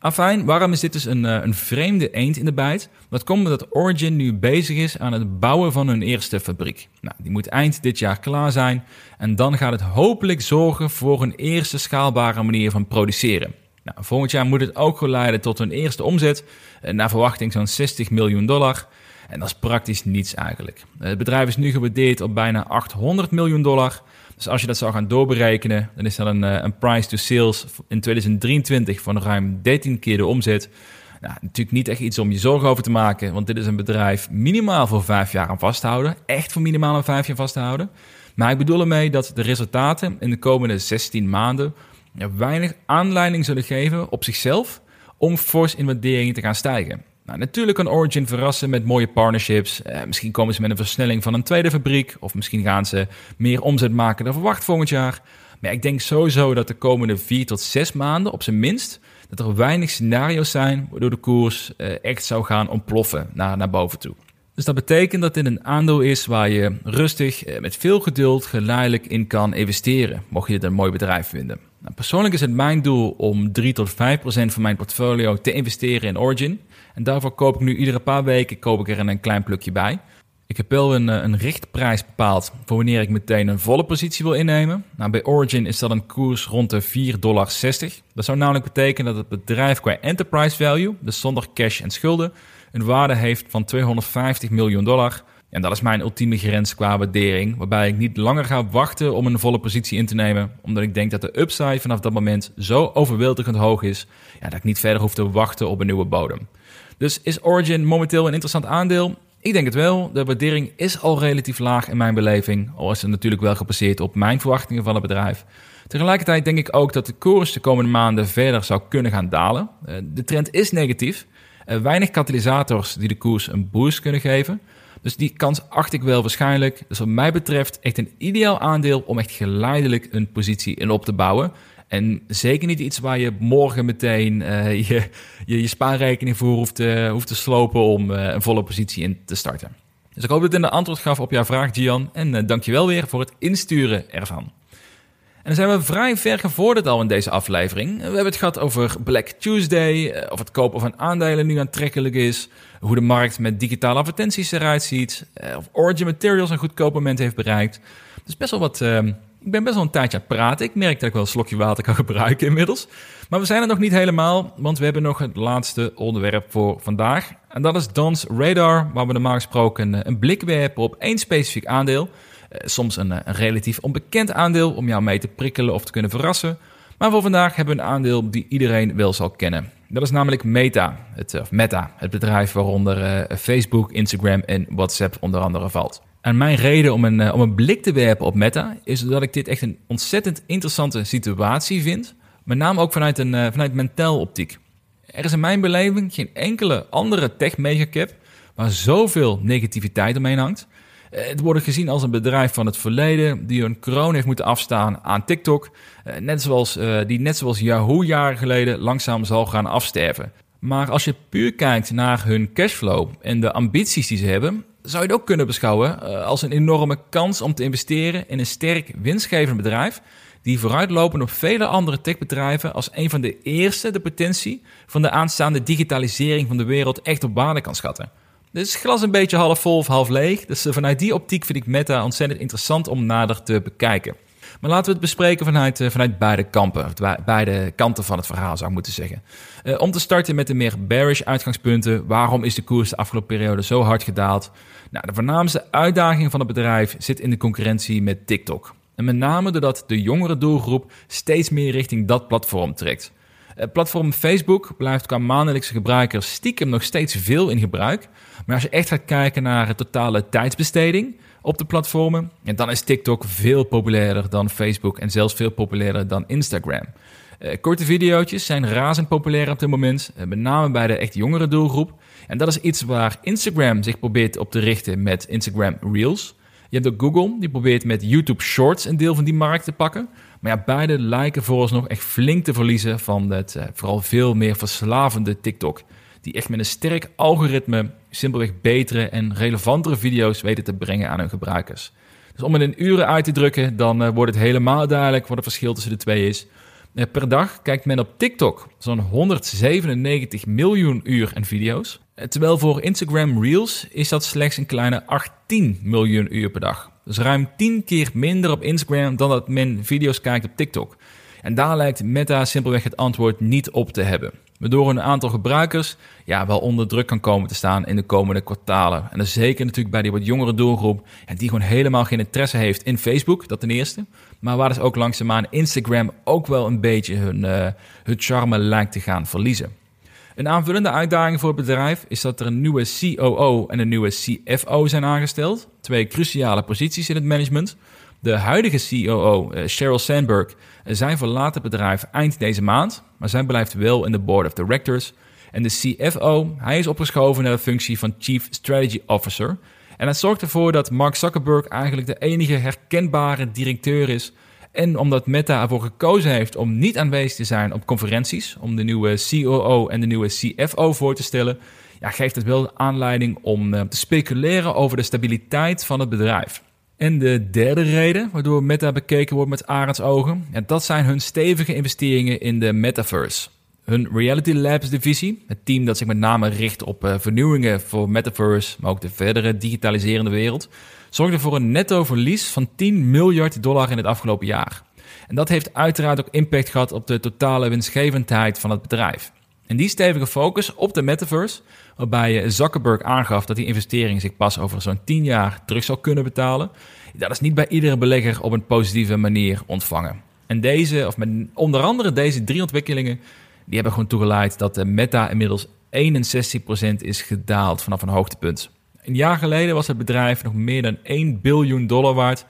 Afijn, waarom is dit dus een, eh, een vreemde eend in de bijt? Dat komt omdat Origin nu bezig is aan het bouwen van hun eerste fabriek. Nou, die moet eind dit jaar klaar zijn en dan gaat het hopelijk zorgen voor een eerste schaalbare manier van produceren. Nou, volgend jaar moet het ook geleiden tot hun eerste omzet, eh, naar verwachting zo'n 60 miljoen dollar. En dat is praktisch niets eigenlijk. Het bedrijf is nu gewaardeerd op bijna 800 miljoen dollar. Dus als je dat zou gaan doorberekenen, dan is dat een, eh, een price to sales in 2023 van ruim 13 keer de omzet. Nou, natuurlijk niet echt iets om je zorgen over te maken, want dit is een bedrijf minimaal voor vijf jaar aan vasthouden. Echt voor minimaal een vijf jaar vasthouden. Maar ik bedoel ermee dat de resultaten in de komende 16 maanden weinig aanleiding zullen geven op zichzelf om fors in waarderingen te gaan stijgen. Nou, natuurlijk kan Origin verrassen met mooie partnerships. Eh, misschien komen ze met een versnelling van een tweede fabriek. Of misschien gaan ze meer omzet maken dan verwacht volgend jaar. Maar ik denk sowieso dat de komende vier tot zes maanden, op zijn minst, dat er weinig scenario's zijn waardoor de koers eh, echt zou gaan ontploffen naar, naar boven toe. Dus dat betekent dat dit een aandeel is waar je rustig, eh, met veel geduld, geleidelijk in kan investeren. Mocht je dit een mooi bedrijf vinden. Nou, persoonlijk is het mijn doel om 3 tot 5 procent van mijn portfolio te investeren in Origin. En daarvoor koop ik nu iedere paar weken koop ik er een klein plukje bij. Ik heb wel een, eh, een richtprijs bepaald voor wanneer ik meteen een volle positie wil innemen. Nou, bij Origin is dat een koers rond de 4,60 dollar. Dat zou namelijk betekenen dat het bedrijf qua enterprise value, dus zonder cash en schulden, een waarde heeft van 250 miljoen dollar. En dat is mijn ultieme grens qua waardering, waarbij ik niet langer ga wachten om een volle positie in te nemen, omdat ik denk dat de upside vanaf dat moment zo overweldigend hoog is, ja, dat ik niet verder hoef te wachten op een nieuwe bodem. Dus is Origin momenteel een interessant aandeel? Ik denk het wel. De waardering is al relatief laag in mijn beleving, al is het natuurlijk wel gebaseerd op mijn verwachtingen van het bedrijf. Tegelijkertijd denk ik ook dat de koers de komende maanden verder zou kunnen gaan dalen. Eh, de trend is negatief. Eh, weinig katalysators die de koers een boost kunnen geven. Dus die kans acht ik wel waarschijnlijk. Dus wat mij betreft echt een ideaal aandeel om echt geleidelijk een positie in op te bouwen. En zeker niet iets waar je morgen meteen uh, je, je, je, spaarrekening voor hoeft te, hoeft te slopen om uh, een volle positie in te starten. Dus ik hoop dat ik een antwoord gaf op jouw vraag, Gian. En uh, dankjewel weer voor het insturen ervan. En dan zijn we vrij ver gevorderd al in deze aflevering. We hebben het gehad over Black Tuesday, of het kopen van aandelen nu aantrekkelijk is, hoe de markt met digitale advertenties eruit ziet, of Origin Materials een goed moment heeft bereikt. Dus best wel wat ehm, ik ben best wel een tijdje aan het praten. Ik merk dat ik wel een slokje water kan gebruiken inmiddels. Maar we zijn er nog niet helemaal, want we hebben nog het laatste onderwerp voor vandaag. En dat is Don's Radar, waar we normaal gesproken een blik werpen op één specifiek aandeel. Eh, soms een, een relatief onbekend aandeel om jou mee te prikkelen of te kunnen verrassen. Maar voor vandaag hebben we een aandeel die iedereen wel zal kennen. Dat is namelijk Meta, het, of Meta, het bedrijf waaronder Facebook, Instagram en WhatsApp onder andere valt. En mijn reden om een, eh, om een blik te werpen op Meta is dat ik dit echt een ontzettend interessante situatie vind. Met name ook vanuit een vanuit mentaal optiek. Er is in mijn beleving geen enkele andere tech megacap waar zoveel negativiteit omheen hangt. Eh, het wordt gezien als een bedrijf van het verleden die een kroon heeft moeten afstaan aan TikTok. Net zoals, die net zoals Yahoo jaren geleden langzaam zal gaan afsterven. Maar als je puur kijkt naar hun cashflow en de ambities die ze hebben, zou je het ook kunnen beschouwen eh, als een enorme kans om te investeren in een sterk winstgevend bedrijf die vooruitlopen op vele andere techbedrijven als een van de eerste de potentie van de aanstaande digitalisering van de wereld echt op waarde kan schatten. Dus glas een beetje half vol of half leeg. Dus eh, vanuit die optiek vind ik Meta ontzettend interessant om nader te bekijken. Maar laten we het bespreken vanuit, eh, vanuit beide kampen, beide kanten van het verhaal zou ik moeten zeggen. Uh, om te starten met de meer bearish uitgangspunten. Waarom is de koers de afgelopen periode zo hard gedaald? Nou, de voornaamste uitdaging van het bedrijf zit in de concurrentie met TikTok. En met name doordat de jongere doelgroep steeds meer richting dat platform trekt. Het platform Facebook blijft qua maandelijkse gebruikers stiekem nog steeds veel in gebruik. Maar als je echt gaat kijken naar de totale tijdsbesteding op de platformen, dan is TikTok veel populairder dan Facebook en zelfs veel populairder dan Instagram. Uh, korte video's zijn razend populair op dit moment, uh, met name bij de echt jongere doelgroep. En dat is iets waar Instagram zich probeert op te richten met Instagram Reels. Je hebt ook Google, die probeert met YouTube Shorts een deel van die markt te pakken. Maar ja, beide lijken vooralsnog echt flink te verliezen van het uh, vooral veel meer verslavende TikTok. Die echt met een sterk algoritme simpelweg betere en relevantere video's weten te brengen aan hun gebruikers. Dus om het in uren uit te drukken, dan uh, wordt het helemaal duidelijk wat het verschil tussen de twee is. Uh, per dag kijkt men op TikTok zo'n 197 miljoen uur en video's. terwijl voor Instagram Reels is dat slechts een kleine 18 miljoen uur per dag. Dus ruim 10 keer minder op Instagram dan dat men video's kijkt op TikTok. En daar lijkt Meta simpelweg het antwoord niet op te hebben. Waardoor een aantal gebruikers ja, wel onder druk kan komen te staan in de komende kwartalen. En dat zeker natuurlijk bij die wat jongere doelgroep, ja, die gewoon helemaal geen interesse heeft in Facebook, dat ten eerste. Maar waar dus ook langzaamaan Instagram ook wel een beetje hun, uh, hun charme lijkt te gaan verliezen. Een aanvullende uitdaging voor het bedrijf is dat er een nieuwe COO en een nieuwe CFO zijn aangesteld. Twee cruciale posities in het management. De huidige COO, uh, Sheryl Sandberg, uh, zij verlaat het bedrijf eind deze maand, maar zij blijft wel in de board of directors. En de CFO, hij is opgeschoven naar de functie van Chief Strategy Officer. En dat zorgt ervoor dat Mark Zuckerberg eigenlijk de enige herkenbare directeur is en omdat Meta ervoor gekozen heeft om niet aanwezig te zijn op conferenties, om de nieuwe COO en de nieuwe CFO voor te stellen, ja, geeft het wel aanleiding om uh, te speculeren over de stabiliteit van het bedrijf. En de derde reden waardoor Meta bekeken wordt met arendsogen, ja, dat zijn hun stevige investeringen in de metaverse. Hun Reality Labs divisie, het team dat zich met name richt op uh, vernieuwingen voor metaverse, maar ook de verdere digitaliserende wereld, zorgde voor een netto verlies van 10 miljard dollar in het afgelopen jaar. En dat heeft uiteraard ook impact gehad op de totale winstgevendheid van het bedrijf. En die stevige focus op de metaverse, waarbij Zuckerberg aangaf dat die investering zich pas over zo'n 10 jaar terug zou kunnen betalen, dat is niet bij iedere belegger op een positieve manier ontvangen. En deze, of met onder andere deze drie ontwikkelingen, die hebben gewoon toegeleid dat de Meta inmiddels 61% is gedaald vanaf een hoogtepunt. Een jaar geleden was het bedrijf nog meer dan 1 biljoen dollar waard.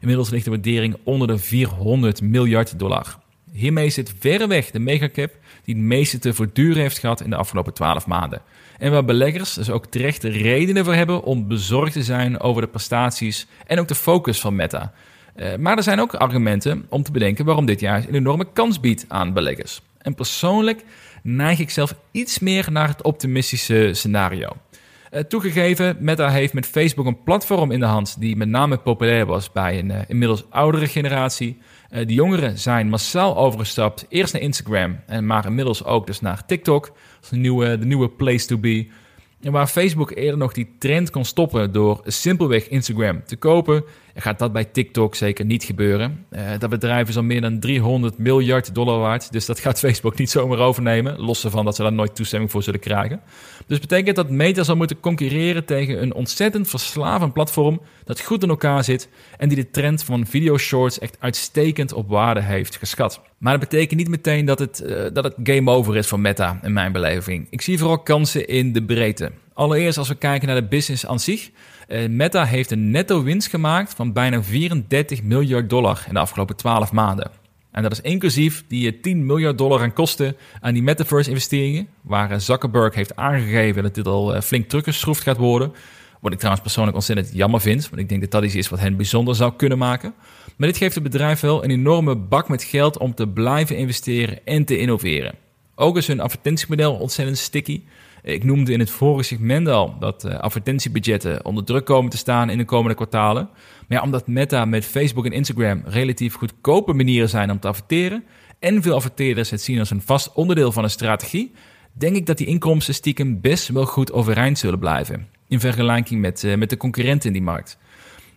Inmiddels ligt de waardering onder de 400 miljard dollar. Hiermee zit verreweg de megacap die het meeste te verduren heeft gehad in de afgelopen 12 maanden. En waar beleggers dus ook terechte redenen voor hebben om bezorgd te zijn over de prestaties en ook de focus van Meta. Uh, maar er zijn ook argumenten om te bedenken waarom dit jaar een enorme kans biedt aan beleggers. En persoonlijk neig ik zelf iets meer naar het optimistische scenario. Uh, toegegeven, Meta heeft met Facebook een platform in de hand die met name populair was bij een uh, inmiddels oudere generatie. Uh, de jongeren zijn massaal overgestapt, eerst naar Instagram, en maar inmiddels ook dus naar TikTok, de nieuwe, de nieuwe place to be. En waar Facebook eerder nog die trend kon stoppen door simpelweg Instagram te kopen, gaat dat bij TikTok zeker niet gebeuren. Uh, dat bedrijf is al meer dan 300 miljard dollar waard, dus dat gaat Facebook niet zomaar overnemen, los ervan dat ze daar nooit toestemming voor zullen krijgen. Dus betekent dat Meta zal moeten concurreren tegen een ontzettend verslavend platform dat goed in elkaar zit en die de trend van video shorts echt uitstekend op waarde heeft geschat. Maar dat betekent niet meteen dat het, uh, dat het game over is voor Meta in mijn beleving. Ik zie vooral kansen in de breedte. Allereerst als we kijken naar de business aan zich. Uh, Meta heeft een netto winst gemaakt van bijna 34 miljard dollar in de afgelopen 12 maanden. En dat is inclusief die 10 miljard dollar aan kosten aan die metaverse-investeringen, waar Zuckerberg heeft aangegeven dat dit al flink teruggeschroefd gaat worden. Wat ik trouwens persoonlijk ontzettend jammer vind, want ik denk dat dat iets is wat hen bijzonder zou kunnen maken. Maar dit geeft het bedrijf wel een enorme bak met geld om te blijven investeren en te innoveren. Ook is hun advertentiemodel ontzettend sticky. Ik noemde in het vorige segment al dat uh, advertentiebudgetten onder druk komen te staan in de komende kwartalen. Maar omdat Meta met Facebook en Instagram relatief goedkope manieren zijn om te adverteren en veel adverteerders het zien als een vast onderdeel van een strategie, denk ik dat die inkomsten stiekem best wel goed overeind zullen blijven in vergelijking met, uh, met de concurrenten in die markt.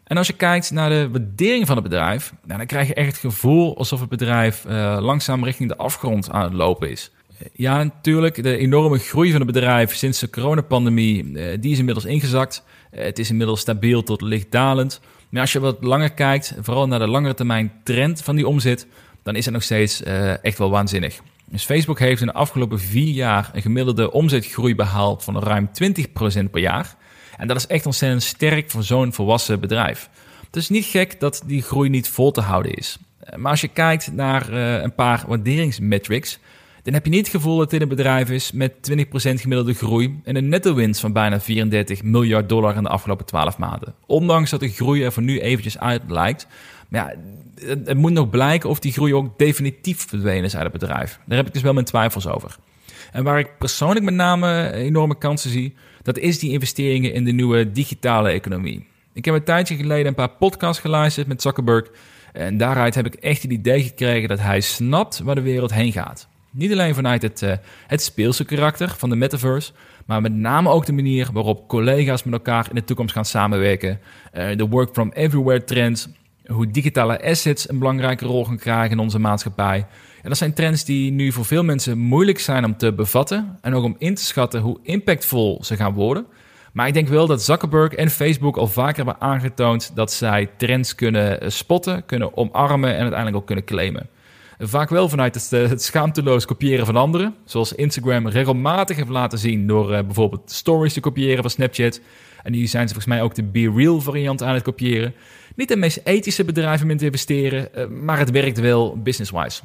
En als je kijkt naar de waardering van het bedrijf, nou, dan krijg je echt het gevoel alsof het bedrijf uh, langzaam richting de afgrond aan het lopen is. Ja, natuurlijk, de enorme groei van het bedrijf sinds de coronapandemie, uh, die is inmiddels ingezakt. het is inmiddels stabiel tot licht dalend. Maar als je wat langer kijkt, vooral naar de langere termijn trend van die omzet, dan is het nog steeds echt wel waanzinnig. Dus Facebook heeft in de afgelopen vier jaar een gemiddelde omzetgroei behaald van ruim 20% per jaar. En dat is echt ontzettend sterk voor zo'n volwassen bedrijf. Het is niet gek dat die groei niet vol te houden is. Maar als je kijkt naar een paar waarderingsmetrics, dan heb je niet het gevoel dat dit een bedrijf is met 20% gemiddelde groei en een netto winst van bijna 34 miljard dollar in de afgelopen 12 maanden. Ondanks dat de groei er voor nu eventjes uit lijkt. Maar ja, het, het moet nog blijken of die groei ook definitief verdwenen is uit het bedrijf. Daar heb ik dus wel mijn twijfels over. En waar ik persoonlijk met name enorme kansen zie, dat is die investeringen in de nieuwe digitale economie. Ik heb een tijdje geleden een paar podcasts geluisterd met Zuckerberg. En daaruit heb ik echt het idee gekregen dat hij snapt waar de wereld heen gaat. Niet alleen vanuit het, uh, het speelse karakter van de metaverse, maar met name ook de manier waarop collega's met elkaar in de toekomst gaan samenwerken. Uh, de work from everywhere trend, hoe digitale assets een belangrijke rol gaan krijgen in onze maatschappij. En dat zijn trends die nu voor veel mensen moeilijk zijn om te bevatten en ook om in te schatten hoe impactvol ze gaan worden. Maar ik denk wel dat Zuckerberg en Facebook al vaker hebben aangetoond dat zij trends kunnen spotten, kunnen omarmen en uiteindelijk ook kunnen claimen. Vaak wel vanuit het, eh, het schaamteloos kopiëren van anderen, zoals Instagram regelmatig heeft laten zien door uh, bijvoorbeeld stories te kopiëren van Snapchat. En nu zijn ze volgens mij ook de Be Real variant aan het kopiëren. Niet de meest ethische bedrijven om in te investeren, uh, maar het werkt wel business-wise.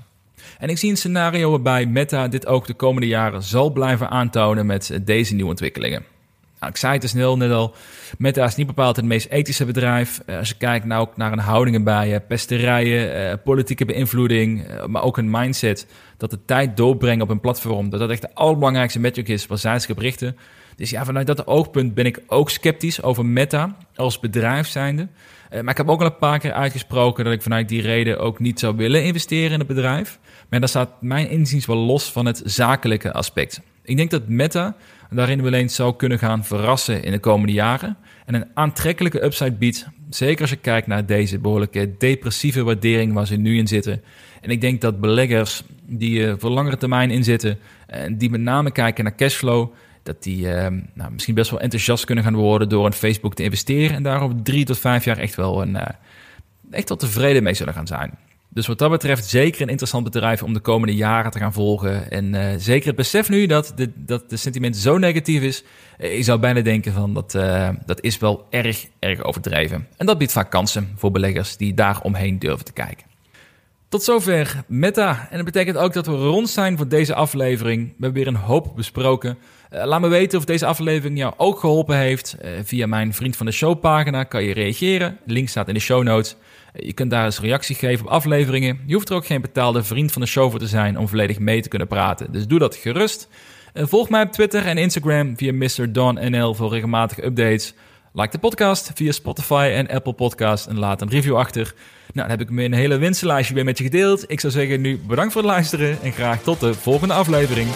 En ik zie een scenario waarbij Meta dit ook de komende jaren zal blijven aantonen met deze nieuwe ontwikkelingen. Nou, ik zei het te snel net al. Meta is niet bepaald het meest ethische bedrijf. Uh, als je kijkt nou ook naar een houdingen bij uh, pesterijen, uh, politieke beïnvloeding, maar ook een mindset dat de tijd doorbrengen op een platform, dat dat echt de allerbelangrijkste metric is waar zij zich richten. Dus ja, vanuit dat oogpunt ben ik ook sceptisch over Meta als bedrijf zijnde. maar ik heb ook al een paar keer uitgesproken dat ik vanuit die reden ook niet zou willen investeren in het bedrijf. Maar dat staat mijn inziens wel los van het zakelijke aspect. Ik denk dat Meta daarin wel eens zou kunnen gaan verrassen in de komende jaren. En een aantrekkelijke upside biedt, zeker als je kijkt naar deze behoorlijke depressieve waardering waar ze nu in zitten. En ik denk dat beleggers die uh, voor langere termijn inzitten en die met name kijken naar cashflow, dat die uh, nou, misschien best wel enthousiast kunnen gaan worden door in Facebook te investeren en daar over drie tot vijf jaar echt wel, een, uh, echt wel tevreden mee zullen gaan zijn. Dus wat dat betreft zeker een interessant bedrijf om de komende jaren te gaan volgen. En uh, zeker het besef nu dat de, dat de sentiment zo negatief is. Uh, ik zou bijna denken van dat, uh, dat is wel erg, erg overdreven. En dat biedt vaak kansen voor beleggers die daar omheen durven te kijken. Tot zover Meta. En dat betekent ook dat we rond zijn voor deze aflevering. We hebben weer een hoop besproken. laat me weten of deze aflevering jou ook geholpen heeft. via mijn Vriend van de Show pagina kan je reageren. link staat in de show notes. Je kunt daar eens reactie geven op afleveringen. Je hoeft er ook geen betaalde vriend van de show voor te zijn om volledig mee te kunnen praten. Dus doe dat gerust. volg mij op Twitter en Instagram via Mr. Don NL voor regelmatige updates. Like de podcast via Spotify en Apple Podcast en laat een review achter. Nou, dan heb ik een hele winstenlijstje weer met je gedeeld. Ik zou zeggen nu bedankt voor het luisteren en graag tot de volgende aflevering.